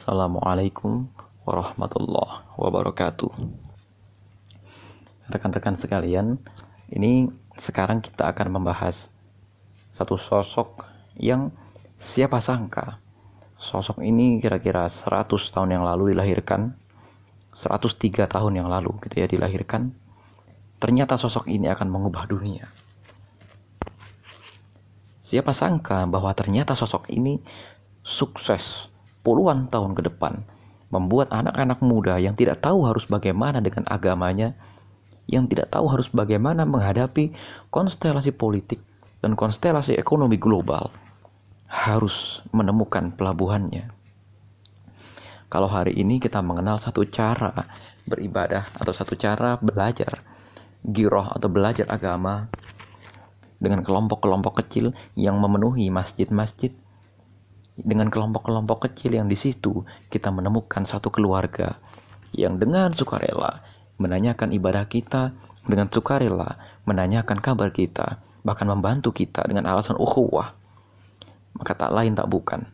Assalamualaikum warahmatullahi wabarakatuh. Rekan-rekan sekalian, ini sekarang kita akan membahas satu sosok yang siapa sangka sosok ini kira-kira 100 tahun yang lalu dilahirkan 103 tahun yang lalu gitu ya dilahirkan. Ternyata sosok ini akan mengubah dunia. Siapa sangka bahwa ternyata sosok ini sukses puluhan tahun ke depan membuat anak-anak muda yang tidak tahu harus bagaimana dengan agamanya, yang tidak tahu harus bagaimana menghadapi konstelasi politik dan konstelasi ekonomi global, harus menemukan pelabuhannya. Kalau hari ini kita mengenal satu cara beribadah atau satu cara belajar giroh atau belajar agama dengan kelompok-kelompok kecil yang memenuhi masjid-masjid dengan kelompok-kelompok kecil yang di situ kita menemukan satu keluarga yang dengan sukarela menanyakan ibadah kita, dengan sukarela menanyakan kabar kita, bahkan membantu kita dengan alasan ukhuwah. Maka tak lain tak bukan,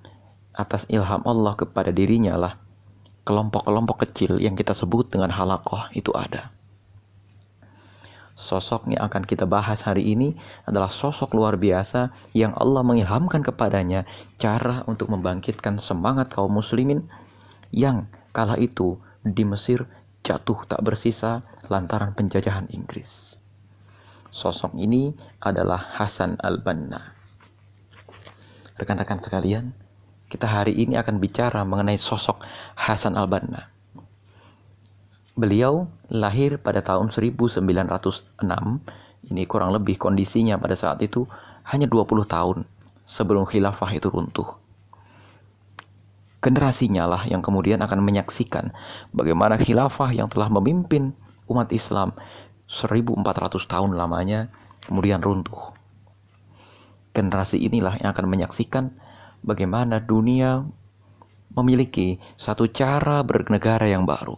atas ilham Allah kepada dirinya lah kelompok-kelompok kecil yang kita sebut dengan halakoh itu ada. Sosok yang akan kita bahas hari ini adalah sosok luar biasa yang Allah mengilhamkan kepadanya cara untuk membangkitkan semangat kaum muslimin yang kala itu di Mesir jatuh tak bersisa lantaran penjajahan Inggris. Sosok ini adalah Hasan al-Banna. Rekan-rekan sekalian, kita hari ini akan bicara mengenai sosok Hasan al-Banna. Beliau lahir pada tahun 1906. Ini kurang lebih kondisinya pada saat itu hanya 20 tahun sebelum khilafah itu runtuh. Generasinya lah yang kemudian akan menyaksikan bagaimana khilafah yang telah memimpin umat Islam 1400 tahun lamanya kemudian runtuh. Generasi inilah yang akan menyaksikan bagaimana dunia memiliki satu cara bernegara yang baru,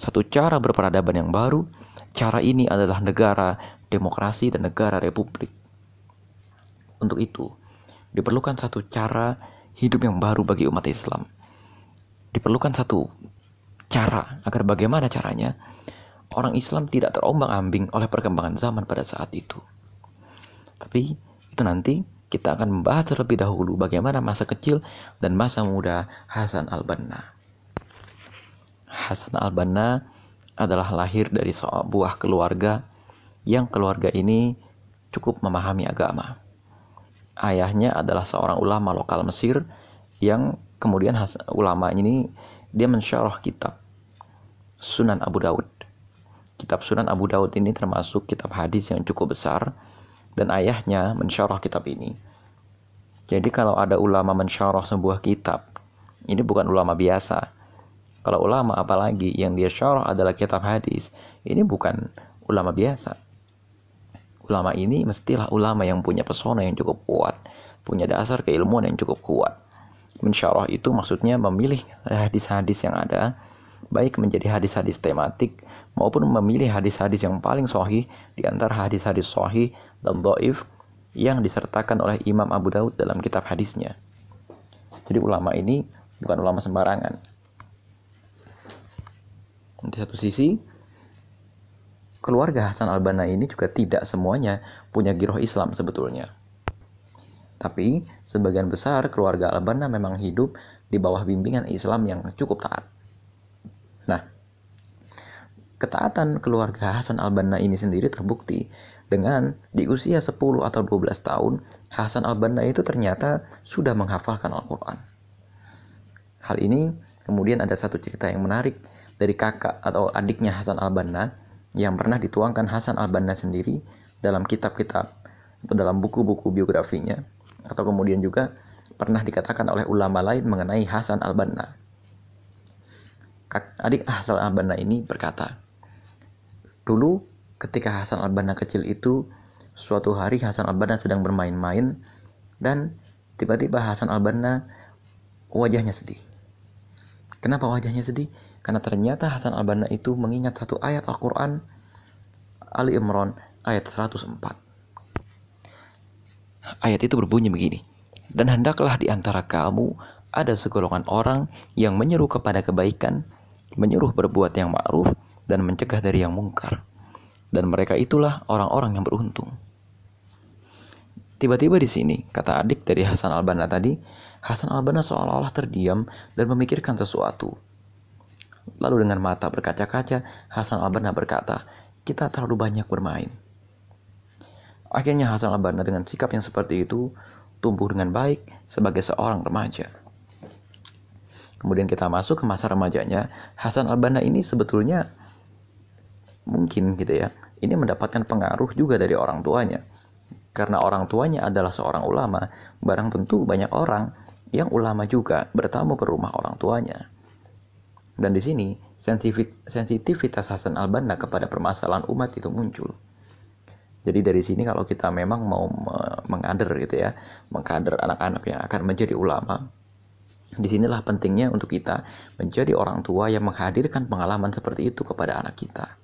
satu cara berperadaban yang baru. Cara ini adalah negara demokrasi dan negara republik. Untuk itu, diperlukan satu cara hidup yang baru bagi umat Islam. Diperlukan satu cara agar bagaimana caranya orang Islam tidak terombang-ambing oleh perkembangan zaman pada saat itu. Tapi itu nanti kita akan membahas terlebih dahulu bagaimana masa kecil dan masa muda Hasan al-Banna. Hasan al-Banna adalah lahir dari sebuah keluarga yang keluarga ini cukup memahami agama. Ayahnya adalah seorang ulama lokal Mesir yang kemudian ulama ini dia mensyarah kitab Sunan Abu Daud. Kitab Sunan Abu Daud ini termasuk kitab hadis yang cukup besar dan ayahnya mensyarah kitab ini. Jadi kalau ada ulama mensyarah sebuah kitab, ini bukan ulama biasa, kalau ulama apalagi yang dia syarah adalah kitab hadis, ini bukan ulama biasa. Ulama ini mestilah ulama yang punya pesona yang cukup kuat, punya dasar keilmuan yang cukup kuat. Mensyarah itu maksudnya memilih hadis-hadis yang ada, baik menjadi hadis-hadis tematik maupun memilih hadis-hadis yang paling sahih di antara hadis-hadis sahih dan dhaif yang disertakan oleh Imam Abu Daud dalam kitab hadisnya. Jadi ulama ini bukan ulama sembarangan. Di satu sisi, keluarga Hasan al-Banna ini juga tidak semuanya punya giroh Islam sebetulnya. Tapi, sebagian besar keluarga al-Banna memang hidup di bawah bimbingan Islam yang cukup taat. Nah, ketaatan keluarga Hasan al-Banna ini sendiri terbukti dengan di usia 10 atau 12 tahun, Hasan al-Banna itu ternyata sudah menghafalkan Al-Quran. Hal ini kemudian ada satu cerita yang menarik dari kakak atau adiknya Hasan al-Banna yang pernah dituangkan Hasan al-Banna sendiri dalam kitab-kitab atau dalam buku-buku biografinya atau kemudian juga pernah dikatakan oleh ulama lain mengenai Hasan al-Banna. Adik Hasan al-Banna ini berkata, Dulu ketika Hasan al-Banna kecil itu, suatu hari Hasan al-Banna sedang bermain-main dan tiba-tiba Hasan al-Banna wajahnya sedih. Kenapa wajahnya sedih? Karena ternyata Hasan al-Banna itu mengingat satu ayat Al-Quran Ali Imran ayat 104. Ayat itu berbunyi begini. Dan hendaklah di antara kamu ada segolongan orang yang menyeru kepada kebaikan, menyuruh berbuat yang ma'ruf dan mencegah dari yang mungkar. Dan mereka itulah orang-orang yang beruntung. Tiba-tiba di sini, kata adik dari Hasan Al-Banna tadi, Hasan Al-Banna seolah-olah terdiam dan memikirkan sesuatu. Lalu dengan mata berkaca-kaca, Hasan Al-Banna berkata, kita terlalu banyak bermain. Akhirnya Hasan Al-Banna dengan sikap yang seperti itu tumbuh dengan baik sebagai seorang remaja. Kemudian kita masuk ke masa remajanya, Hasan Al-Banna ini sebetulnya mungkin gitu ya, ini mendapatkan pengaruh juga dari orang tuanya. Karena orang tuanya adalah seorang ulama, barang tentu banyak orang yang ulama juga bertamu ke rumah orang tuanya. Dan di sini sensitivitas Hasan Al-Banna kepada permasalahan umat itu muncul. Jadi dari sini kalau kita memang mau mengader gitu ya, mengkader anak-anak yang akan menjadi ulama, Di sinilah pentingnya untuk kita menjadi orang tua yang menghadirkan pengalaman seperti itu kepada anak kita.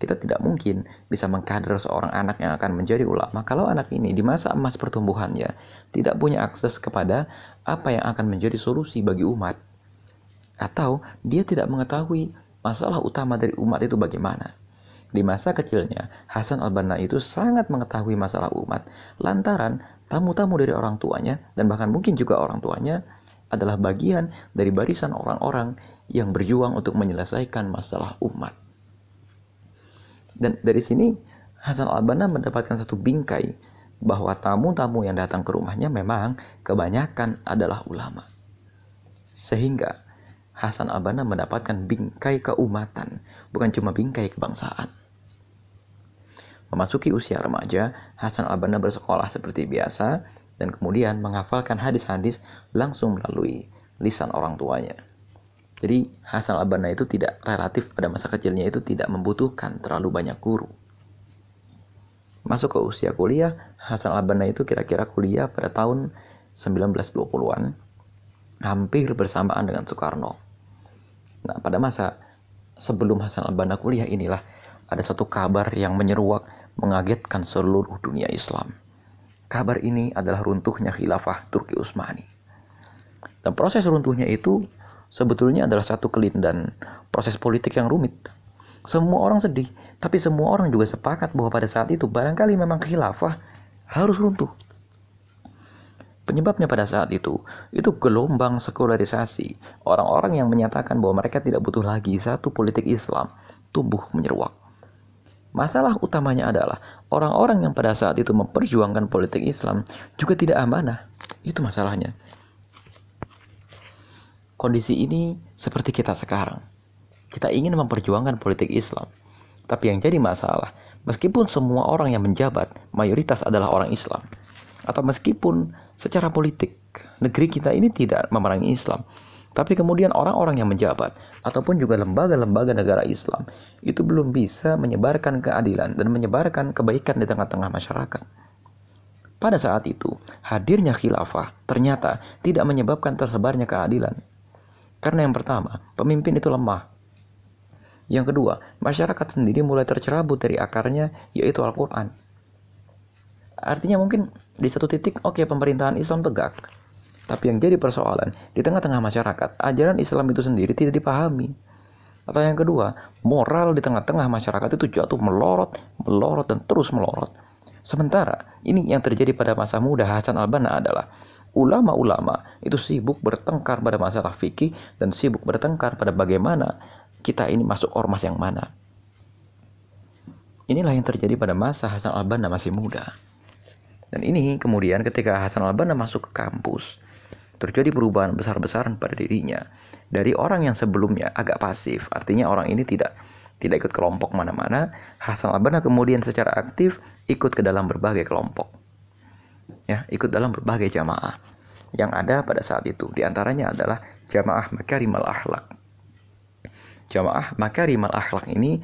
Kita tidak mungkin bisa mengkader seorang anak yang akan menjadi ulama kalau anak ini di masa emas pertumbuhannya tidak punya akses kepada apa yang akan menjadi solusi bagi umat. Atau dia tidak mengetahui masalah utama dari umat itu bagaimana. Di masa kecilnya, Hasan al-Banna itu sangat mengetahui masalah umat lantaran tamu-tamu dari orang tuanya dan bahkan mungkin juga orang tuanya adalah bagian dari barisan orang-orang yang berjuang untuk menyelesaikan masalah umat. Dan dari sini Hasan al-Banna mendapatkan satu bingkai bahwa tamu-tamu yang datang ke rumahnya memang kebanyakan adalah ulama. Sehingga Hasan al-Banna mendapatkan bingkai keumatan, bukan cuma bingkai kebangsaan. Memasuki usia remaja, Hasan al-Banna bersekolah seperti biasa dan kemudian menghafalkan hadis-hadis langsung melalui lisan orang tuanya. Jadi Hasan al-Banna itu tidak relatif pada masa kecilnya itu tidak membutuhkan terlalu banyak guru. Masuk ke usia kuliah, Hasan al-Banna itu kira-kira kuliah pada tahun 1920-an, hampir bersamaan dengan Soekarno. Nah, pada masa sebelum Hasan al-Banna kuliah inilah ada satu kabar yang menyeruak mengagetkan seluruh dunia Islam. Kabar ini adalah runtuhnya khilafah Turki Utsmani. Dan proses runtuhnya itu sebetulnya adalah satu kelindan proses politik yang rumit. Semua orang sedih, tapi semua orang juga sepakat bahwa pada saat itu barangkali memang khilafah harus runtuh. Penyebabnya pada saat itu, itu gelombang sekularisasi. Orang-orang yang menyatakan bahwa mereka tidak butuh lagi satu politik Islam tumbuh menyeruak. Masalah utamanya adalah orang-orang yang pada saat itu memperjuangkan politik Islam juga tidak amanah. Itu masalahnya. Kondisi ini seperti kita sekarang. Kita ingin memperjuangkan politik Islam. Tapi yang jadi masalah, meskipun semua orang yang menjabat mayoritas adalah orang Islam, atau meskipun secara politik negeri kita ini tidak memerangi Islam, tapi kemudian orang-orang yang menjabat ataupun juga lembaga-lembaga negara Islam itu belum bisa menyebarkan keadilan dan menyebarkan kebaikan di tengah-tengah masyarakat. Pada saat itu, hadirnya khilafah ternyata tidak menyebabkan tersebarnya keadilan. Karena yang pertama, pemimpin itu lemah. Yang kedua, masyarakat sendiri mulai tercerabut dari akarnya yaitu Al-Quran. Artinya mungkin di satu titik oke okay, pemerintahan Islam tegak, tapi yang jadi persoalan, di tengah-tengah masyarakat, ajaran Islam itu sendiri tidak dipahami. Atau yang kedua, moral di tengah-tengah masyarakat itu jatuh melorot, melorot, dan terus melorot. Sementara, ini yang terjadi pada masa muda Hasan al-Banna adalah ulama-ulama itu sibuk bertengkar pada masalah fikih dan sibuk bertengkar pada bagaimana kita ini masuk ormas yang mana. Inilah yang terjadi pada masa Hasan al-Banna masih muda. Dan ini kemudian ketika Hasan al-Banna masuk ke kampus, terjadi perubahan besar-besaran pada dirinya. Dari orang yang sebelumnya agak pasif, artinya orang ini tidak tidak ikut kelompok mana-mana, Hasan al-Banna kemudian secara aktif ikut ke dalam berbagai kelompok. Ya, ikut dalam berbagai jamaah yang ada pada saat itu. Di antaranya adalah jamaah Makarimal Akhlak. Jamaah Makarimal Akhlak ini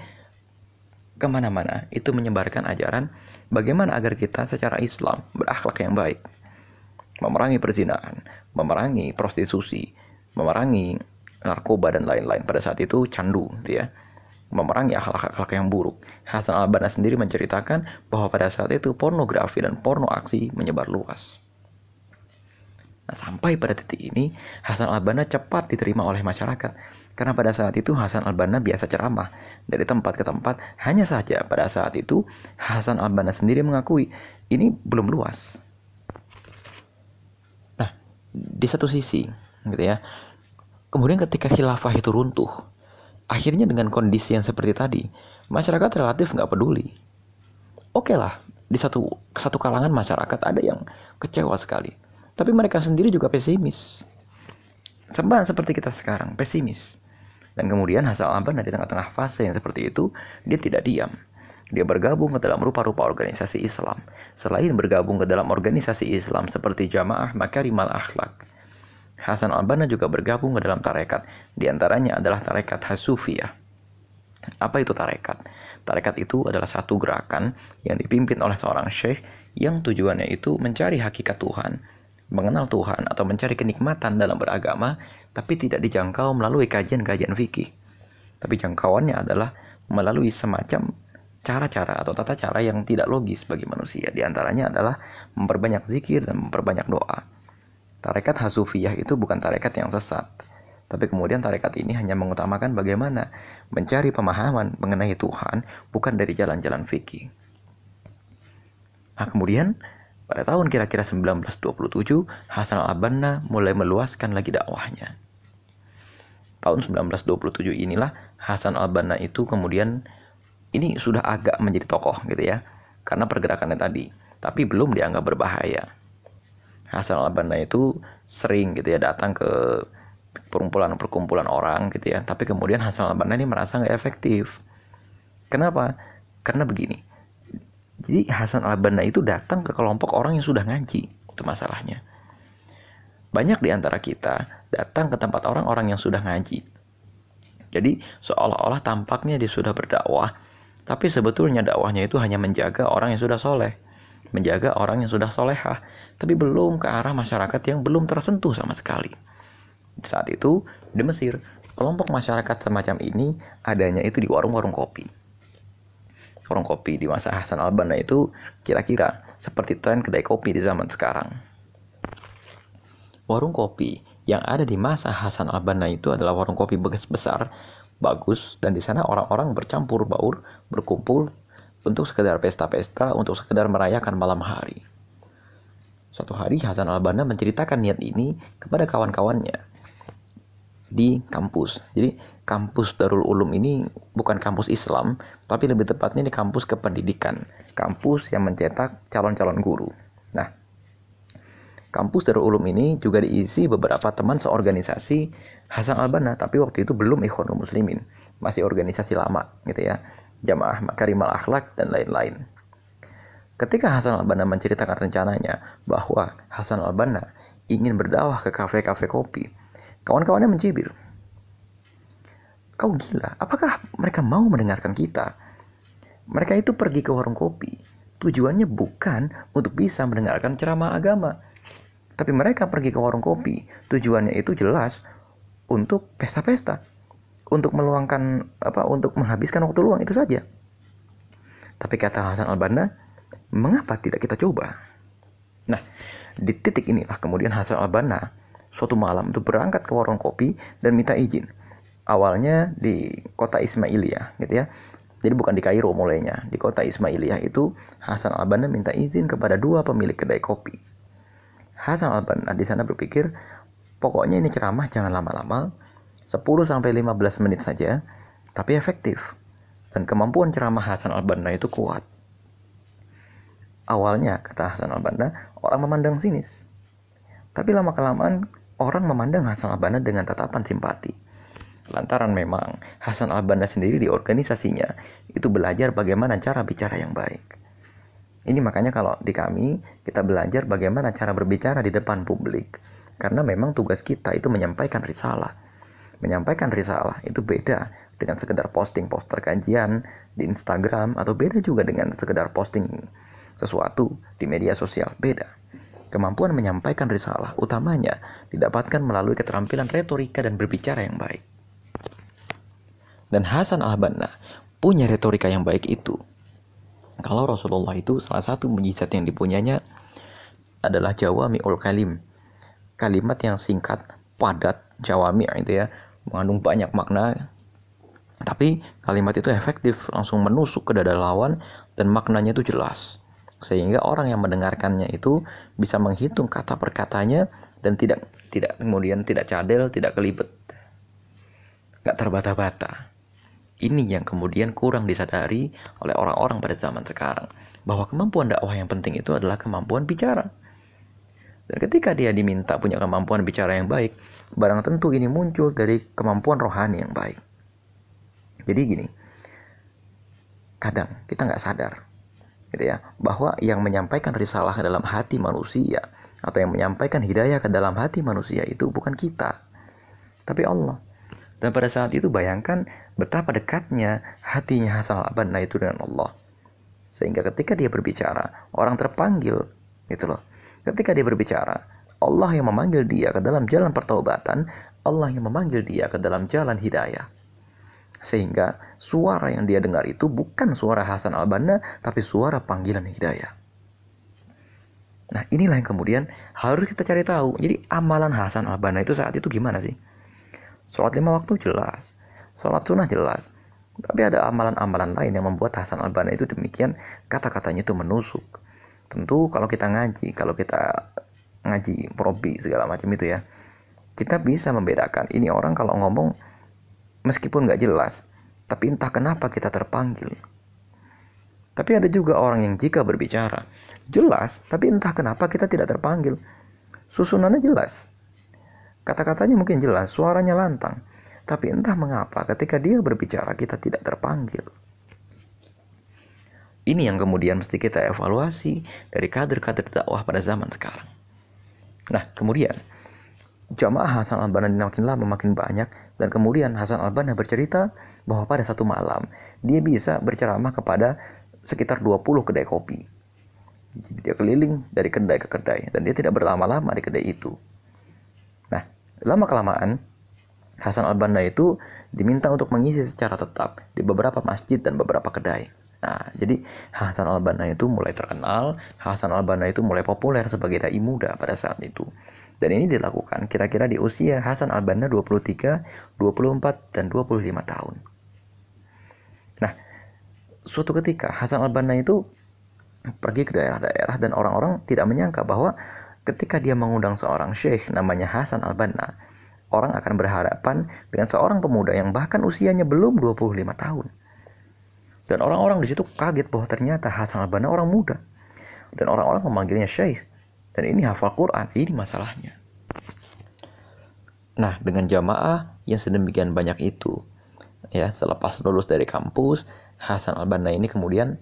ke mana-mana itu menyebarkan ajaran bagaimana agar kita secara Islam berakhlak yang baik memerangi perzinahan, memerangi prostitusi, memerangi narkoba dan lain-lain. Pada saat itu candu, gitu ya. Memerangi akhlak-akhlak yang buruk. Hasan al-Banna sendiri menceritakan bahwa pada saat itu pornografi dan porno aksi menyebar luas. Nah, sampai pada titik ini, Hasan al-Banna cepat diterima oleh masyarakat. Karena pada saat itu Hasan al-Banna biasa ceramah dari tempat ke tempat. Hanya saja pada saat itu Hasan al-Banna sendiri mengakui ini belum luas. Nah, di satu sisi, gitu ya. Kemudian ketika khilafah itu runtuh, akhirnya dengan kondisi yang seperti tadi, masyarakat relatif nggak peduli. Oke okay lah, di satu satu kalangan masyarakat ada yang kecewa sekali tapi mereka sendiri juga pesimis. Sama seperti kita sekarang, pesimis. Dan kemudian Hasan al-Banna di tengah-tengah fase yang seperti itu, dia tidak diam. Dia bergabung ke dalam rupa-rupa organisasi Islam. Selain bergabung ke dalam organisasi Islam seperti Jamaah Makarimal Akhlak, Hasan al-Banna juga bergabung ke dalam tarekat. Di antaranya adalah tarekat Hasufiyah. Apa itu tarekat? Tarekat itu adalah satu gerakan yang dipimpin oleh seorang syekh yang tujuannya itu mencari hakikat Tuhan mengenal Tuhan atau mencari kenikmatan dalam beragama, tapi tidak dijangkau melalui kajian-kajian fikih. Tapi jangkauannya adalah melalui semacam cara-cara atau tata cara yang tidak logis bagi manusia. Di antaranya adalah memperbanyak zikir dan memperbanyak doa. Tarekat Hasufiyah itu bukan tarekat yang sesat. Tapi kemudian tarekat ini hanya mengutamakan bagaimana mencari pemahaman mengenai Tuhan bukan dari jalan-jalan fikih. Nah, kemudian pada tahun kira-kira 1927, Hasan al-Banna mulai meluaskan lagi dakwahnya. Tahun 1927 inilah Hasan al-Banna itu kemudian ini sudah agak menjadi tokoh gitu ya. Karena pergerakannya tadi, tapi belum dianggap berbahaya. Hasan al-Banna itu sering gitu ya datang ke perkumpulan-perkumpulan orang gitu ya. Tapi kemudian Hasan al-Banna ini merasa nggak efektif. Kenapa? Karena begini, jadi Hasan al-Banna itu datang ke kelompok orang yang sudah ngaji. Itu masalahnya. Banyak di antara kita datang ke tempat orang-orang yang sudah ngaji. Jadi seolah-olah tampaknya dia sudah berdakwah, tapi sebetulnya dakwahnya itu hanya menjaga orang yang sudah soleh, menjaga orang yang sudah solehah, tapi belum ke arah masyarakat yang belum tersentuh sama sekali. Saat itu di Mesir, kelompok masyarakat semacam ini adanya itu di warung-warung kopi warung kopi di masa Hasan al-Banna itu kira-kira seperti tren kedai kopi di zaman sekarang. Warung kopi yang ada di masa Hasan al-Banna itu adalah warung kopi bekas besar, bagus, dan di sana orang-orang bercampur baur, berkumpul untuk sekedar pesta-pesta, untuk sekedar merayakan malam hari. Suatu hari Hasan al-Banna menceritakan niat ini kepada kawan-kawannya di kampus. Jadi kampus Darul Ulum ini bukan kampus Islam, tapi lebih tepatnya ini kampus kependidikan, kampus yang mencetak calon-calon guru. Nah, kampus Darul Ulum ini juga diisi beberapa teman seorganisasi Hasan Al-Banna, tapi waktu itu belum Ikhwanul Muslimin, masih organisasi lama gitu ya, Jamaah Makarimal Akhlak dan lain-lain. Ketika Hasan Al-Banna menceritakan rencananya bahwa Hasan Al-Banna ingin berdakwah ke kafe-kafe kopi, kawan-kawannya mencibir Kau gila, apakah mereka mau mendengarkan kita? Mereka itu pergi ke warung kopi. Tujuannya bukan untuk bisa mendengarkan ceramah agama. Tapi mereka pergi ke warung kopi. Tujuannya itu jelas untuk pesta-pesta. Untuk meluangkan apa untuk menghabiskan waktu luang itu saja. Tapi kata Hasan Al-Banna, mengapa tidak kita coba? Nah, di titik inilah kemudian Hasan Al-Banna suatu malam itu berangkat ke warung kopi dan minta izin awalnya di kota Ismailiyah gitu ya. Jadi bukan di Kairo mulainya. Di kota Ismailiyah itu Hasan al-Banna minta izin kepada dua pemilik kedai kopi. Hasan al-Banna di sana berpikir, pokoknya ini ceramah jangan lama-lama, 10 sampai 15 menit saja, tapi efektif. Dan kemampuan ceramah Hasan al-Banna itu kuat. Awalnya, kata Hasan al-Banna, orang memandang sinis. Tapi lama-kelamaan, orang memandang Hasan al-Banna dengan tatapan simpati Lantaran memang Hasan al-Banna sendiri di organisasinya itu belajar bagaimana cara bicara yang baik. Ini makanya kalau di kami kita belajar bagaimana cara berbicara di depan publik. Karena memang tugas kita itu menyampaikan risalah. Menyampaikan risalah itu beda dengan sekedar posting poster kajian di Instagram atau beda juga dengan sekedar posting sesuatu di media sosial. Beda. Kemampuan menyampaikan risalah utamanya didapatkan melalui keterampilan retorika dan berbicara yang baik. Dan Hasan al-Banna punya retorika yang baik itu. Kalau Rasulullah itu salah satu mujizat yang dipunyanya adalah Jawa mi'ul kalim. kalimat yang singkat, padat, jawami itu ya, mengandung banyak makna. Tapi kalimat itu efektif, langsung menusuk ke dada lawan dan maknanya itu jelas. Sehingga orang yang mendengarkannya itu bisa menghitung kata per katanya dan tidak tidak kemudian tidak cadel, tidak kelibet. Gak terbata-bata. Ini yang kemudian kurang disadari oleh orang-orang pada zaman sekarang. Bahwa kemampuan dakwah yang penting itu adalah kemampuan bicara. Dan ketika dia diminta punya kemampuan bicara yang baik, barang tentu ini muncul dari kemampuan rohani yang baik. Jadi gini, kadang kita nggak sadar gitu ya bahwa yang menyampaikan risalah ke dalam hati manusia atau yang menyampaikan hidayah ke dalam hati manusia itu bukan kita tapi Allah dan pada saat itu bayangkan betapa dekatnya hatinya Hasan al-Banna itu dengan Allah. Sehingga ketika dia berbicara, orang terpanggil gitu loh. Ketika dia berbicara, Allah yang memanggil dia ke dalam jalan pertaubatan, Allah yang memanggil dia ke dalam jalan hidayah. Sehingga suara yang dia dengar itu bukan suara Hasan al-Banna, tapi suara panggilan hidayah. Nah inilah yang kemudian harus kita cari tahu. Jadi amalan Hasan al-Banna itu saat itu gimana sih? Sholat lima waktu jelas. Sholat sunnah jelas. Tapi ada amalan-amalan lain yang membuat Hasan al-Banna itu demikian kata-katanya itu menusuk. Tentu kalau kita ngaji, kalau kita ngaji probi segala macam itu ya, kita bisa membedakan ini orang kalau ngomong meskipun nggak jelas, tapi entah kenapa kita terpanggil. Tapi ada juga orang yang jika berbicara jelas, tapi entah kenapa kita tidak terpanggil. Susunannya jelas, Kata-katanya mungkin jelas, suaranya lantang. Tapi entah mengapa ketika dia berbicara kita tidak terpanggil. Ini yang kemudian mesti kita evaluasi dari kader-kader dakwah pada zaman sekarang. Nah, kemudian jamaah Hasan al-Banna makin lama makin banyak dan kemudian Hasan al-Banna bercerita bahwa pada satu malam dia bisa berceramah kepada sekitar 20 kedai kopi. Jadi dia keliling dari kedai ke kedai dan dia tidak berlama-lama di kedai itu. Lama kelamaan, Hasan al-Banna itu diminta untuk mengisi secara tetap di beberapa masjid dan beberapa kedai. Nah, jadi Hasan al-Banna itu mulai terkenal, Hasan al-Banna itu mulai populer sebagai dai muda pada saat itu. Dan ini dilakukan kira-kira di usia Hasan al-Banna 23, 24, dan 25 tahun. Nah, suatu ketika Hasan al-Banna itu pergi ke daerah-daerah dan orang-orang tidak menyangka bahwa ketika dia mengundang seorang syekh namanya Hasan al-Banna, orang akan berhadapan dengan seorang pemuda yang bahkan usianya belum 25 tahun. Dan orang-orang di situ kaget bahwa ternyata Hasan al-Banna orang muda. Dan orang-orang memanggilnya syekh. Dan ini hafal Quran, ini masalahnya. Nah, dengan jamaah yang sedemikian banyak itu, ya selepas lulus dari kampus, Hasan al-Banna ini kemudian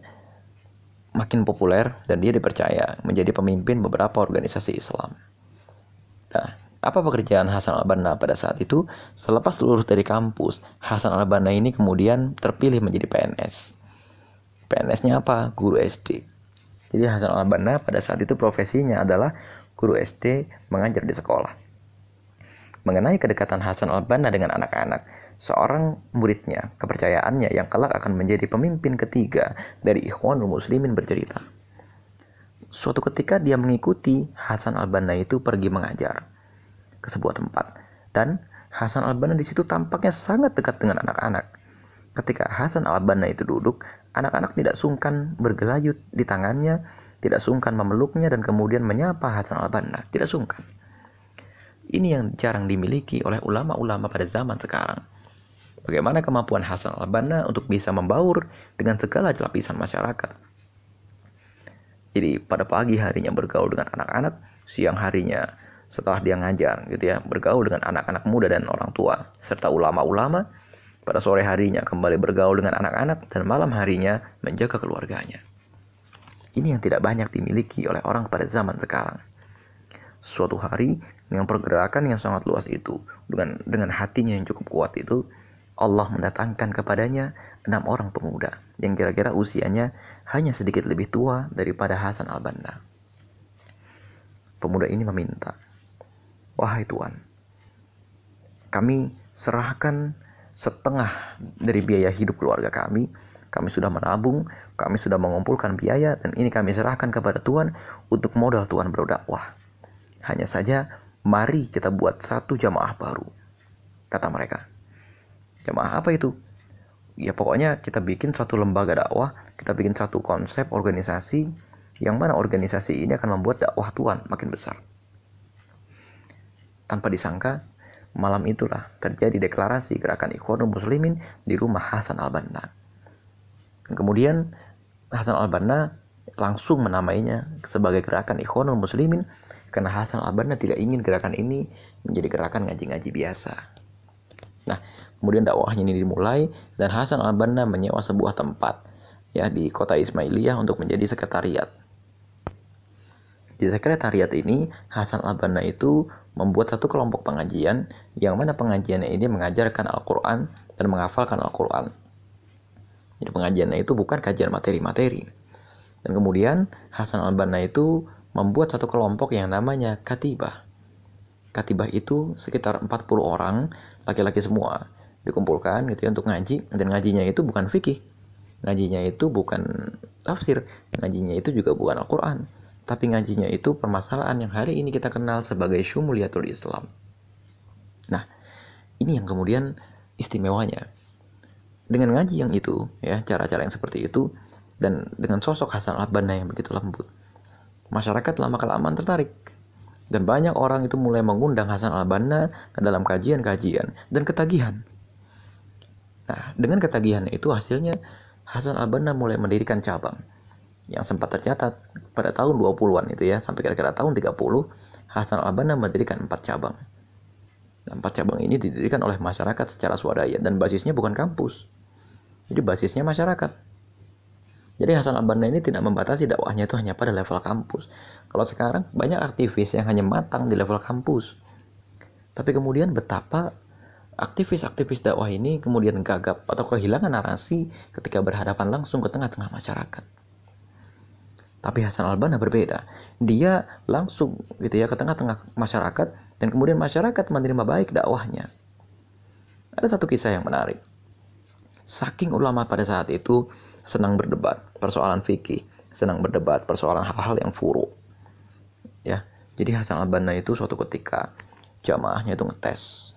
makin populer dan dia dipercaya menjadi pemimpin beberapa organisasi Islam. Nah, apa pekerjaan Hasan al-Banna pada saat itu? Selepas lulus dari kampus, Hasan al-Banna ini kemudian terpilih menjadi PNS. PNS-nya apa? Guru SD. Jadi Hasan al-Banna pada saat itu profesinya adalah guru SD mengajar di sekolah. Mengenai kedekatan Hasan al-Banna dengan anak-anak, seorang muridnya, kepercayaannya yang kelak akan menjadi pemimpin ketiga dari Ikhwanul Muslimin bercerita. Suatu ketika dia mengikuti Hasan al-Banna itu pergi mengajar ke sebuah tempat dan Hasan al-Banna di situ tampaknya sangat dekat dengan anak-anak. Ketika Hasan al-Banna itu duduk, anak-anak tidak sungkan bergelayut di tangannya, tidak sungkan memeluknya dan kemudian menyapa Hasan al-Banna, tidak sungkan. Ini yang jarang dimiliki oleh ulama-ulama pada zaman sekarang. Bagaimana kemampuan Hasan al-Banna untuk bisa membaur dengan segala lapisan masyarakat. Jadi pada pagi harinya bergaul dengan anak-anak, siang harinya setelah dia ngajar gitu ya, bergaul dengan anak-anak muda dan orang tua serta ulama-ulama. Pada sore harinya kembali bergaul dengan anak-anak dan malam harinya menjaga keluarganya. Ini yang tidak banyak dimiliki oleh orang pada zaman sekarang. Suatu hari dengan pergerakan yang sangat luas itu, dengan dengan hatinya yang cukup kuat itu, Allah mendatangkan kepadanya enam orang pemuda yang kira-kira usianya hanya sedikit lebih tua daripada Hasan al-Banna. Pemuda ini meminta, Wahai Tuhan, kami serahkan setengah dari biaya hidup keluarga kami. Kami sudah menabung, kami sudah mengumpulkan biaya, dan ini kami serahkan kepada Tuhan untuk modal Tuhan berdakwah. Hanya saja Mari kita buat satu jamaah baru. Kata mereka. Jamaah apa itu? Ya pokoknya kita bikin satu lembaga dakwah, kita bikin satu konsep organisasi yang mana organisasi ini akan membuat dakwah Tuhan makin besar. Tanpa disangka, malam itulah terjadi deklarasi gerakan Ikhwanul Muslimin di rumah Hasan Al-Banna. Kemudian Hasan Al-Banna langsung menamainya sebagai gerakan Ikhwanul Muslimin karena Hasan Al-Banna tidak ingin gerakan ini menjadi gerakan ngaji-ngaji biasa. Nah, kemudian dakwahnya ini dimulai dan Hasan Al-Banna menyewa sebuah tempat ya di kota Ismailiyah untuk menjadi sekretariat. Di sekretariat ini, Hasan Al-Banna itu membuat satu kelompok pengajian yang mana pengajiannya ini mengajarkan Al-Quran dan menghafalkan Al-Quran. Jadi pengajiannya itu bukan kajian materi-materi. Dan kemudian Hasan Al-Banna itu membuat satu kelompok yang namanya Katibah. Katibah itu sekitar 40 orang, laki-laki semua, dikumpulkan gitu ya untuk ngaji dan ngajinya itu bukan fikih. Ngajinya itu bukan tafsir, ngajinya itu juga bukan Al-Qur'an tapi ngajinya itu permasalahan yang hari ini kita kenal sebagai syumuliyatul Islam. Nah, ini yang kemudian istimewanya. Dengan ngaji yang itu, ya, cara-cara yang seperti itu, dan dengan sosok Hasan al-Banna yang begitu lembut, masyarakat lama-kelamaan tertarik. Dan banyak orang itu mulai mengundang Hasan al-Banna ke dalam kajian-kajian dan ketagihan. Nah, dengan ketagihan itu hasilnya Hasan al-Banna mulai mendirikan cabang yang sempat tercatat pada tahun 20-an itu ya sampai kira-kira tahun 30 Hasan al-Banna mendirikan empat cabang. Dan empat cabang ini didirikan oleh masyarakat secara swadaya dan basisnya bukan kampus. Jadi basisnya masyarakat. Jadi Hasan al-Banna ini tidak membatasi dakwahnya itu hanya pada level kampus. Kalau sekarang banyak aktivis yang hanya matang di level kampus. Tapi kemudian betapa aktivis-aktivis dakwah ini kemudian gagap atau kehilangan narasi ketika berhadapan langsung ke tengah-tengah masyarakat. Tapi Hasan al-Banna berbeda. Dia langsung gitu ya ke tengah-tengah masyarakat dan kemudian masyarakat menerima baik dakwahnya. Ada satu kisah yang menarik. Saking ulama pada saat itu senang berdebat persoalan fikih, senang berdebat persoalan hal-hal yang furu. Ya. Jadi Hasan al-Banna itu suatu ketika jamaahnya itu ngetes.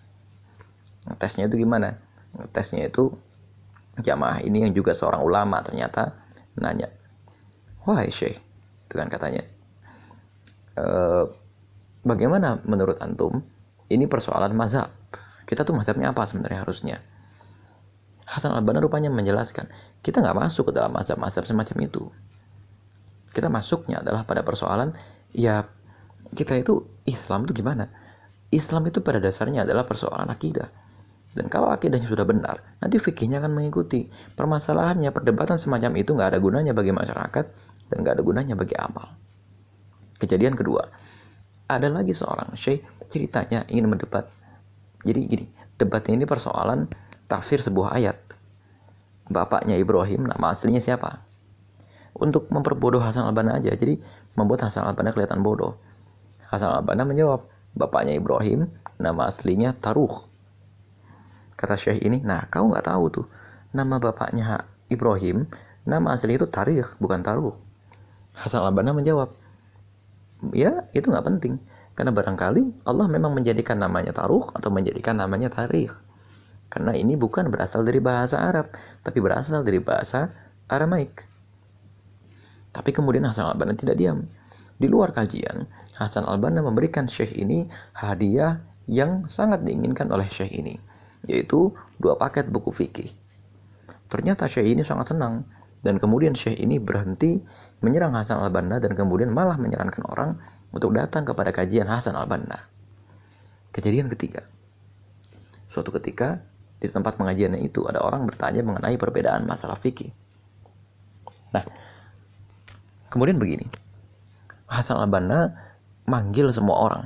Ngetesnya itu gimana? Ngetesnya itu jamaah ini yang juga seorang ulama ternyata nanya, Wahai Syekh, itu kan katanya. E, bagaimana menurut antum? Ini persoalan mazhab. Kita tuh mazhabnya apa sebenarnya harusnya? Hasan al-Banna rupanya menjelaskan, kita nggak masuk ke dalam mazhab-mazhab semacam itu. Kita masuknya adalah pada persoalan, ya kita itu Islam itu gimana? Islam itu pada dasarnya adalah persoalan akidah. Dan kalau akidahnya sudah benar, nanti fikihnya akan mengikuti. Permasalahannya, perdebatan semacam itu nggak ada gunanya bagi masyarakat dan gak ada gunanya bagi amal. Kejadian kedua, ada lagi seorang syekh ceritanya ingin mendebat. Jadi gini, debatnya ini persoalan tafsir sebuah ayat. Bapaknya Ibrahim, nama aslinya siapa? Untuk memperbodoh Hasan al-Banna aja, jadi membuat Hasan al-Banna kelihatan bodoh. Hasan al-Banna menjawab, bapaknya Ibrahim, nama aslinya Taruh. Kata syekh ini, nah kau nggak tahu tuh, nama bapaknya Ibrahim, nama asli itu Tarikh, bukan Taruh. Hasan al-Banna menjawab, ya itu nggak penting. Karena barangkali Allah memang menjadikan namanya taruh atau menjadikan namanya tarikh. Karena ini bukan berasal dari bahasa Arab, tapi berasal dari bahasa Aramaik. Tapi kemudian Hasan al-Banna tidak diam. Di luar kajian, Hasan al-Banna memberikan syekh ini hadiah yang sangat diinginkan oleh syekh ini, yaitu dua paket buku fikih. Ternyata syekh ini sangat senang dan kemudian syekh ini berhenti menyerang Hasan al-Banna dan kemudian malah menyarankan orang untuk datang kepada kajian Hasan al-Banna. Kejadian ketiga. Suatu ketika di tempat pengajiannya itu ada orang bertanya mengenai perbedaan masalah fikih. Nah, kemudian begini. Hasan al-Banna manggil semua orang.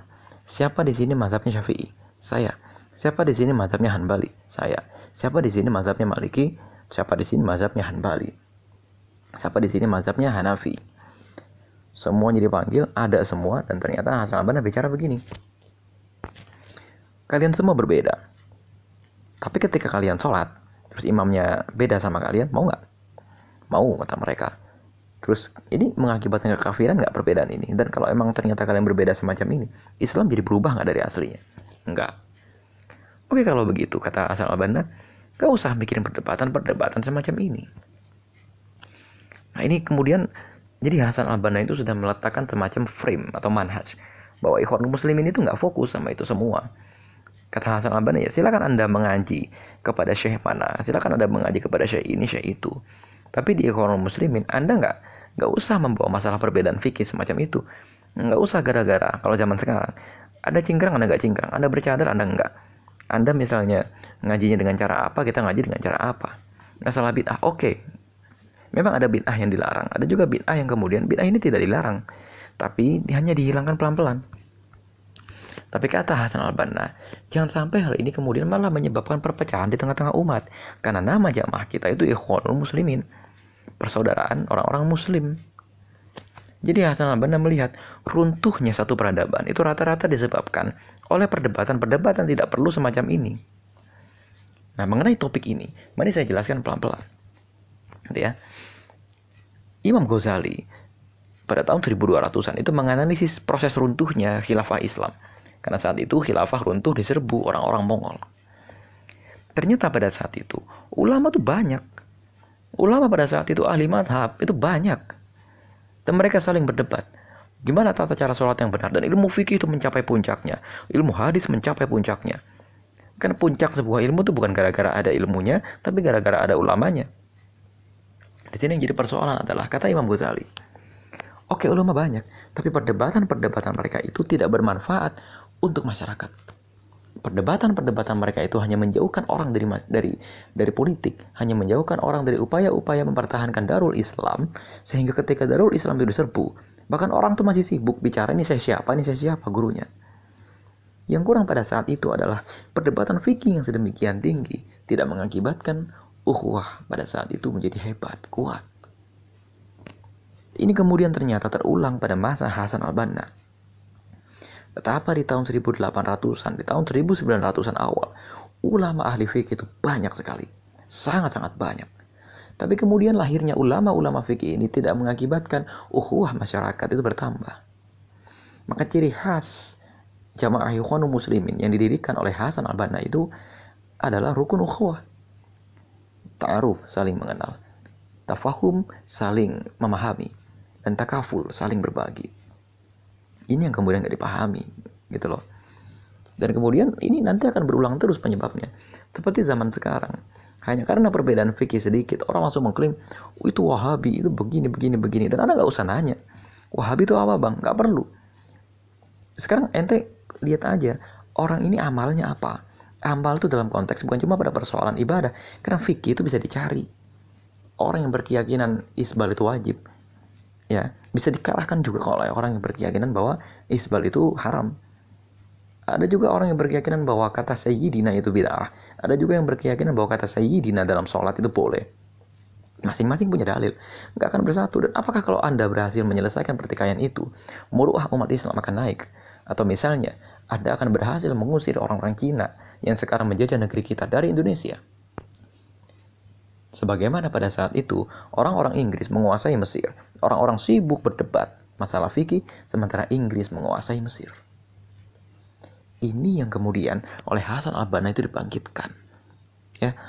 Siapa di sini mazhabnya Syafi'i? Saya. Siapa di sini mazhabnya Hanbali? Saya. Siapa di sini mazhabnya Maliki? Siapa di sini mazhabnya Hanbali? Siapa di sini mazhabnya Hanafi. Semua jadi panggil, ada semua, dan ternyata Hasan al-Banna bicara begini. Kalian semua berbeda. Tapi ketika kalian sholat, terus imamnya beda sama kalian, mau nggak? Mau, kata mereka. Terus ini mengakibatkan kekafiran nggak perbedaan ini? Dan kalau emang ternyata kalian berbeda semacam ini, Islam jadi berubah nggak dari aslinya? Enggak. Oke kalau begitu kata asal Albana, gak usah mikirin perdebatan-perdebatan semacam ini. Nah ini kemudian jadi Hasan Albana itu sudah meletakkan semacam frame atau manhaj bahwa ikhwan muslimin itu nggak fokus sama itu semua. Kata Hasan Albana ya silakan anda mengaji kepada syekh mana, silakan anda mengaji kepada syekh ini syekh itu. Tapi di ikhwan muslimin anda nggak nggak usah membawa masalah perbedaan fikih semacam itu. Nggak usah gara-gara kalau zaman sekarang ada cingkrang anda nggak cingkrang, anda bercadar anda nggak. Anda misalnya ngajinya dengan cara apa, kita ngaji dengan cara apa. Masalah bid'ah, oke. Okay. Memang ada bid'ah yang dilarang, ada juga bid'ah yang kemudian bid'ah ini tidak dilarang, tapi hanya dihilangkan pelan-pelan. Tapi kata Hasan al-Banna, jangan sampai hal ini kemudian malah menyebabkan perpecahan di tengah-tengah umat. Karena nama jamaah kita itu ikhwanul muslimin persaudaraan orang-orang muslim. Jadi Hasan al-Banna melihat runtuhnya satu peradaban itu rata-rata disebabkan oleh perdebatan-perdebatan tidak perlu semacam ini. Nah, mengenai topik ini, mari saya jelaskan pelan-pelan. Ya. Imam Ghazali pada tahun 1200-an itu menganalisis proses runtuhnya khilafah Islam. Karena saat itu khilafah runtuh diserbu orang-orang Mongol. Ternyata pada saat itu ulama tuh banyak Ulama pada saat itu ahli madhab itu banyak. Dan mereka saling berdebat. Gimana tata cara sholat yang benar. Dan ilmu fikih itu mencapai puncaknya. Ilmu hadis mencapai puncaknya. Karena puncak sebuah ilmu itu bukan gara-gara ada ilmunya, tapi gara-gara ada ulamanya. Di sini yang jadi persoalan adalah kata Imam Ghazali. Oke ulama banyak, tapi perdebatan-perdebatan mereka itu tidak bermanfaat untuk masyarakat perdebatan-perdebatan mereka itu hanya menjauhkan orang dari dari dari politik, hanya menjauhkan orang dari upaya-upaya mempertahankan Darul Islam sehingga ketika Darul Islam itu diserbu, bahkan orang tuh masih sibuk bicara ini saya siapa, ini saya siapa gurunya. Yang kurang pada saat itu adalah perdebatan fikih yang sedemikian tinggi tidak mengakibatkan uhwah pada saat itu menjadi hebat, kuat. Ini kemudian ternyata terulang pada masa Hasan al-Banna Betapa di tahun 1800-an, di tahun 1900-an awal, ulama ahli fikih itu banyak sekali. Sangat-sangat banyak. Tapi kemudian lahirnya ulama-ulama fikih ini tidak mengakibatkan ukhuwah masyarakat itu bertambah. Maka ciri khas jamaah ikhwanul muslimin yang didirikan oleh Hasan al-Banna itu adalah rukun ukhuwah. Ta'aruf, saling mengenal. Tafahum, saling memahami. Dan takaful, saling berbagi ini yang kemudian nggak dipahami gitu loh. Dan kemudian ini nanti akan berulang terus penyebabnya. Seperti zaman sekarang. Hanya karena perbedaan fikih sedikit orang langsung mengklaim oh, itu wahabi itu begini begini begini. Dan anda nggak usah nanya wahabi itu apa bang? Nggak perlu. Sekarang ente lihat aja orang ini amalnya apa? Amal itu dalam konteks bukan cuma pada persoalan ibadah. Karena fikih itu bisa dicari. Orang yang berkeyakinan isbal itu wajib ya bisa dikalahkan juga kalau orang yang berkeyakinan bahwa isbal itu haram. Ada juga orang yang berkeyakinan bahwa kata sayyidina itu bid'ah. Ada juga yang berkeyakinan bahwa kata sayyidina dalam sholat itu boleh. Masing-masing punya dalil. Nggak akan bersatu. Dan apakah kalau anda berhasil menyelesaikan pertikaian itu muruah umat Islam akan naik? Atau misalnya anda akan berhasil mengusir orang-orang Cina yang sekarang menjajah negeri kita dari Indonesia Sebagaimana pada saat itu, orang-orang Inggris menguasai Mesir. Orang-orang sibuk berdebat masalah fikih, sementara Inggris menguasai Mesir. Ini yang kemudian oleh Hasan al-Banna itu dibangkitkan. Ya,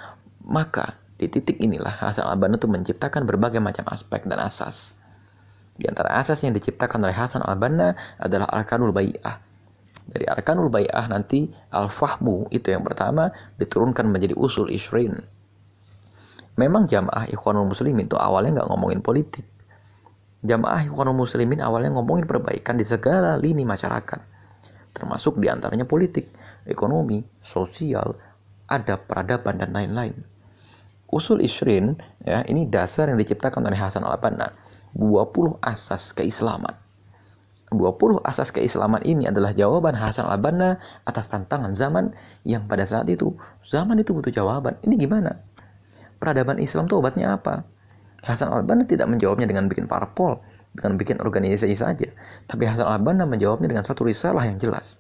maka di titik inilah Hasan al-Banna itu menciptakan berbagai macam aspek dan asas. Di antara asas yang diciptakan oleh Hasan al-Banna adalah Arkanul Bai'ah. Dari Arkanul Bai'ah nanti Al-Fahmu itu yang pertama diturunkan menjadi usul Ishrin Memang jamaah ikhwanul muslimin itu awalnya nggak ngomongin politik. Jamaah ikhwanul muslimin awalnya ngomongin perbaikan di segala lini masyarakat. Termasuk di antaranya politik, ekonomi, sosial, ada peradaban, dan lain-lain. Usul Isrin, ya, ini dasar yang diciptakan oleh Hasan al-Banna. 20 asas keislaman. 20 asas keislaman ini adalah jawaban Hasan al-Banna atas tantangan zaman yang pada saat itu, zaman itu butuh jawaban. Ini gimana? Peradaban Islam itu obatnya apa? Hasan al-Banna tidak menjawabnya dengan bikin parpol, dengan bikin organisasi saja. Tapi Hasan al-Banna menjawabnya dengan satu risalah yang jelas.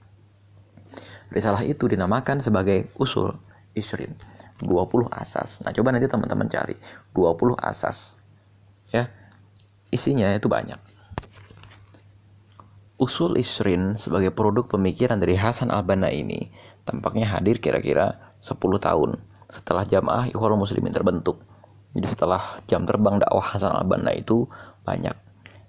Risalah itu dinamakan sebagai usul isrin. 20 asas. Nah, coba nanti teman-teman cari 20 asas. Ya. isinya itu banyak. Usul Isrin sebagai produk pemikiran dari Hasan al-Banna ini tampaknya hadir kira-kira 10 tahun setelah jamaah Ikhwanul Muslimin terbentuk. Jadi setelah jam terbang dakwah Hasan al-Banna itu banyak.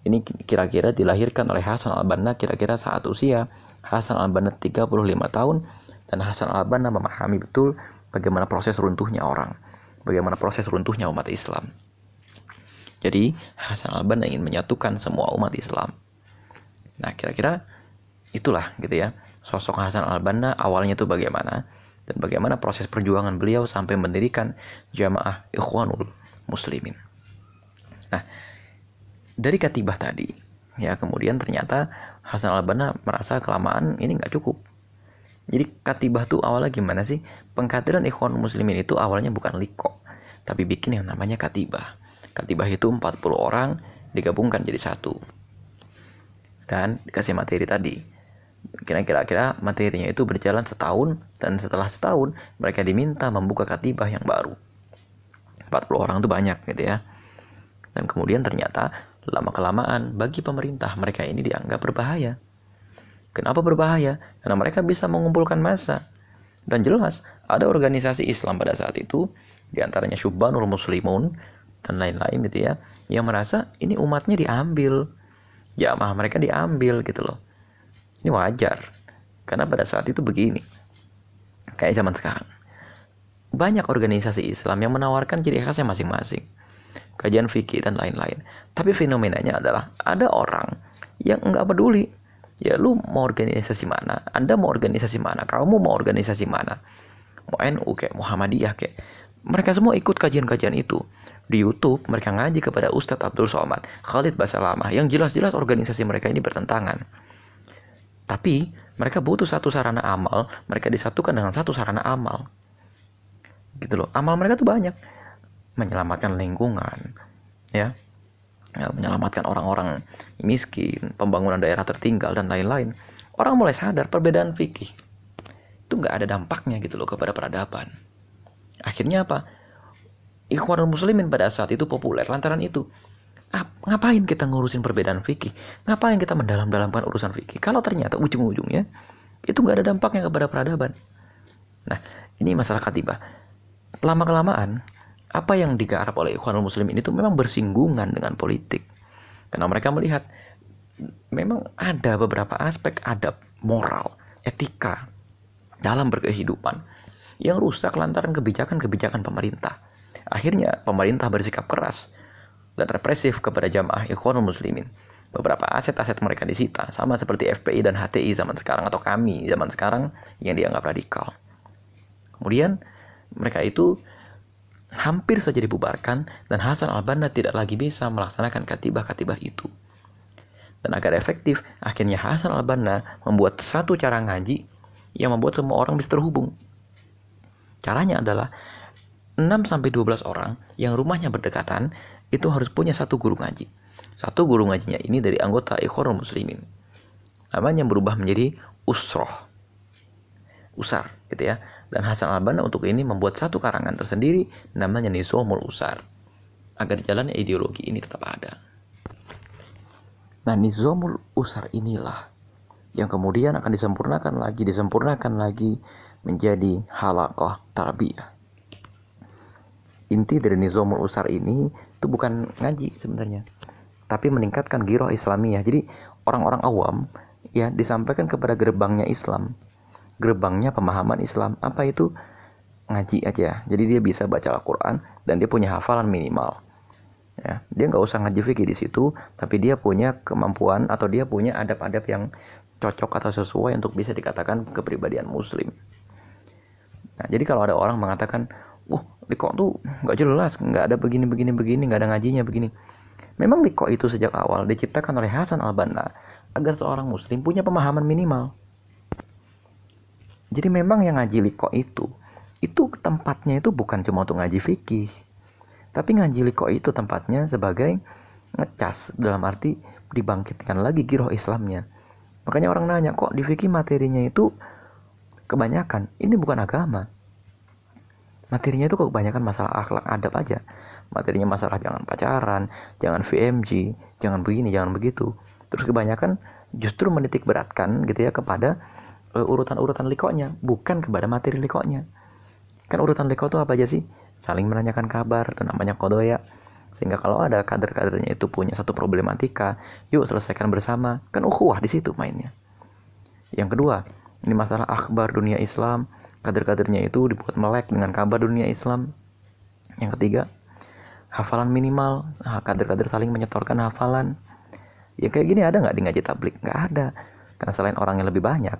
Ini kira-kira dilahirkan oleh Hasan al-Banna kira-kira saat usia Hasan al-Banna 35 tahun dan Hasan al-Banna memahami betul bagaimana proses runtuhnya orang, bagaimana proses runtuhnya umat Islam. Jadi Hasan al-Banna ingin menyatukan semua umat Islam Nah, kira-kira itulah gitu ya. Sosok Hasan al-Banna awalnya itu bagaimana dan bagaimana proses perjuangan beliau sampai mendirikan jamaah Ikhwanul Muslimin. Nah, dari katibah tadi, ya kemudian ternyata Hasan al-Banna merasa kelamaan ini nggak cukup. Jadi katibah tuh awalnya gimana sih? Pengkaderan Ikhwanul Muslimin itu awalnya bukan liko, tapi bikin yang namanya katibah. Katibah itu 40 orang digabungkan jadi satu dan dikasih materi tadi. Kira-kira materinya itu berjalan setahun dan setelah setahun mereka diminta membuka katibah yang baru. 40 orang itu banyak gitu ya. Dan kemudian ternyata lama-kelamaan bagi pemerintah mereka ini dianggap berbahaya. Kenapa berbahaya? Karena mereka bisa mengumpulkan massa. Dan jelas ada organisasi Islam pada saat itu di antaranya Syubbanul Muslimun dan lain-lain gitu ya yang merasa ini umatnya diambil jamaah mereka diambil gitu loh ini wajar. Karena pada saat itu begini. Kayak zaman sekarang. Banyak organisasi Islam yang menawarkan ciri khasnya masing-masing. Kajian fikih dan lain-lain. Tapi fenomenanya adalah ada orang yang nggak peduli. Ya lu mau organisasi mana? Anda mau organisasi mana? Kamu mau organisasi mana? Mau NU kayak Muhammadiyah kayak mereka semua ikut kajian-kajian itu. Di YouTube, mereka ngaji kepada Ustadz Abdul Somad, Khalid Basalamah, yang jelas-jelas organisasi mereka ini bertentangan. Tapi, mereka butuh satu sarana amal, mereka disatukan dengan satu sarana amal. Gitu loh, amal mereka tuh banyak. Menyelamatkan lingkungan, ya, ya menyelamatkan orang-orang miskin, pembangunan daerah tertinggal, dan lain-lain. Orang mulai sadar perbedaan fikih itu nggak ada dampaknya gitu loh kepada peradaban. Akhirnya apa? Ikhwanul Muslimin pada saat itu populer lantaran itu. Ngapain kita ngurusin perbedaan fikih? Ngapain kita mendalam-dalamkan urusan fikih? Kalau ternyata ujung-ujungnya itu nggak ada dampaknya kepada peradaban. Nah, ini masalah katibah. Lama-kelamaan, apa yang digarap oleh Ikhwanul Muslimin itu memang bersinggungan dengan politik. Karena mereka melihat memang ada beberapa aspek adab, moral, etika dalam berkehidupan yang rusak lantaran kebijakan-kebijakan pemerintah. Akhirnya pemerintah bersikap keras dan represif kepada jamaah ikhwanul muslimin. Beberapa aset-aset mereka disita, sama seperti FPI dan HTI zaman sekarang atau kami zaman sekarang yang dianggap radikal. Kemudian mereka itu hampir saja dibubarkan dan Hasan al-Banna tidak lagi bisa melaksanakan katibah-katibah itu. Dan agar efektif, akhirnya Hasan al-Banna membuat satu cara ngaji yang membuat semua orang bisa terhubung. Caranya adalah 6 sampai 12 orang yang rumahnya berdekatan itu harus punya satu guru ngaji. Satu guru ngajinya ini dari anggota Ikhwanul Muslimin. Namanya berubah menjadi usroh. Usar gitu ya. Dan Hasan al-Banna untuk ini membuat satu karangan tersendiri namanya Nizamul Usar. Agar jalannya ideologi ini tetap ada. Nah, Nizamul Usar inilah yang kemudian akan disempurnakan lagi, disempurnakan lagi menjadi halaqah tarbiyah. Inti dari Nizamul Usar ini itu bukan ngaji sebenarnya, tapi meningkatkan giroh Islamiyah. Jadi orang-orang awam ya disampaikan kepada gerbangnya Islam, gerbangnya pemahaman Islam. Apa itu? Ngaji aja. Jadi dia bisa baca Al-Quran dan dia punya hafalan minimal. Ya, dia nggak usah ngaji fikih di situ, tapi dia punya kemampuan atau dia punya adab-adab yang cocok atau sesuai untuk bisa dikatakan kepribadian Muslim. Nah, jadi kalau ada orang mengatakan, wah liko tuh nggak jelas, nggak ada begini begini begini, nggak ada ngajinya begini. Memang liko itu sejak awal diciptakan oleh Hasan al Banna agar seorang Muslim punya pemahaman minimal. Jadi memang yang ngaji liko itu, itu tempatnya itu bukan cuma untuk ngaji fikih, tapi ngaji liko itu tempatnya sebagai ngecas dalam arti dibangkitkan lagi giroh Islamnya. Makanya orang nanya kok di fikih materinya itu kebanyakan ini bukan agama materinya itu kebanyakan masalah akhlak adab aja. Materinya masalah jangan pacaran jangan VMG jangan begini jangan begitu. Terus kebanyakan justru menitik beratkan gitu ya kepada uh, urutan-urutan likonya bukan kepada materi likonya kan urutan liko itu apa aja sih? Saling menanyakan kabar itu namanya kodoya. Sehingga kalau ada kader-kadernya itu punya satu problematika yuk selesaikan bersama. Kan ukhuwah di situ mainnya. Yang kedua ini masalah akbar dunia Islam kader-kadernya itu dibuat melek dengan kabar dunia Islam. Yang ketiga hafalan minimal. Nah, kader-kader saling menyetorkan hafalan. Ya kayak gini ada nggak di ngaji tablik? Nggak ada. Karena selain orang yang lebih banyak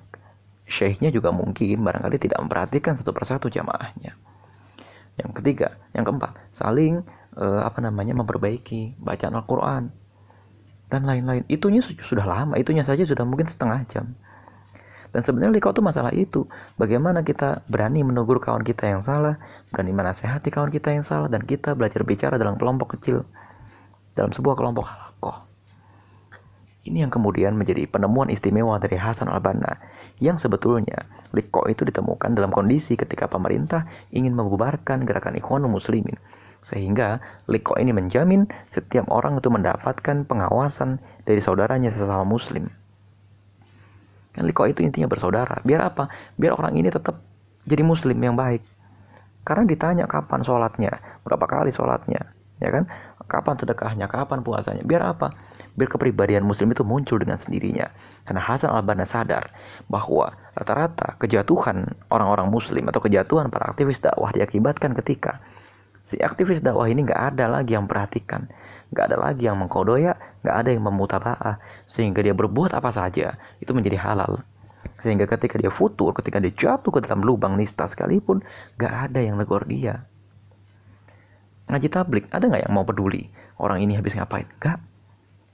syekhnya juga mungkin barangkali tidak memperhatikan satu persatu jamaahnya. Yang ketiga yang keempat saling uh, apa namanya memperbaiki bacaan Al-Quran dan lain-lain. Itunya sudah lama itunya saja sudah mungkin setengah jam dan sebenarnya liko itu masalah itu bagaimana kita berani menegur kawan kita yang salah berani menasehati kawan kita yang salah dan kita belajar bicara dalam kelompok kecil dalam sebuah kelompok halakoh ini yang kemudian menjadi penemuan istimewa dari Hasan al-Banna yang sebetulnya liko itu ditemukan dalam kondisi ketika pemerintah ingin membubarkan gerakan ikhwanul muslimin sehingga liko ini menjamin setiap orang itu mendapatkan pengawasan dari saudaranya sesama muslim. Kan liko itu intinya bersaudara. Biar apa? Biar orang ini tetap jadi muslim yang baik. Karena ditanya kapan sholatnya, berapa kali sholatnya, ya kan? Kapan sedekahnya, kapan puasanya. Biar apa? Biar kepribadian muslim itu muncul dengan sendirinya. Karena Hasan al-Banna sadar bahwa rata-rata kejatuhan orang-orang muslim atau kejatuhan para aktivis dakwah diakibatkan ketika si aktivis dakwah ini nggak ada lagi yang perhatikan nggak ada lagi yang mengkodoya nggak ada yang memutaba'ah. Sehingga dia berbuat apa saja itu menjadi halal. Sehingga ketika dia futur ketika dia jatuh ke dalam lubang nista sekalipun nggak ada yang negor dia. Ngaji tablik ada nggak yang mau peduli? Orang ini habis ngapain? Nggak.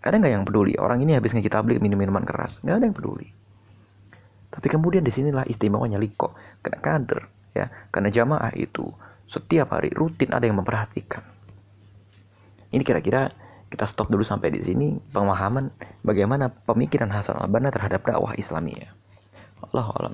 Ada nggak yang peduli? Orang ini habis ngaji tablik minum minuman keras? Nggak ada yang peduli. Tapi kemudian di sinilah istimewanya liko karena kader ya. Karena jamaah itu setiap hari rutin ada yang memperhatikan. Ini kira-kira kita stop dulu sampai di sini pemahaman bagaimana pemikiran Hasan al-Banna terhadap dakwah Islamiyah. Allah alam.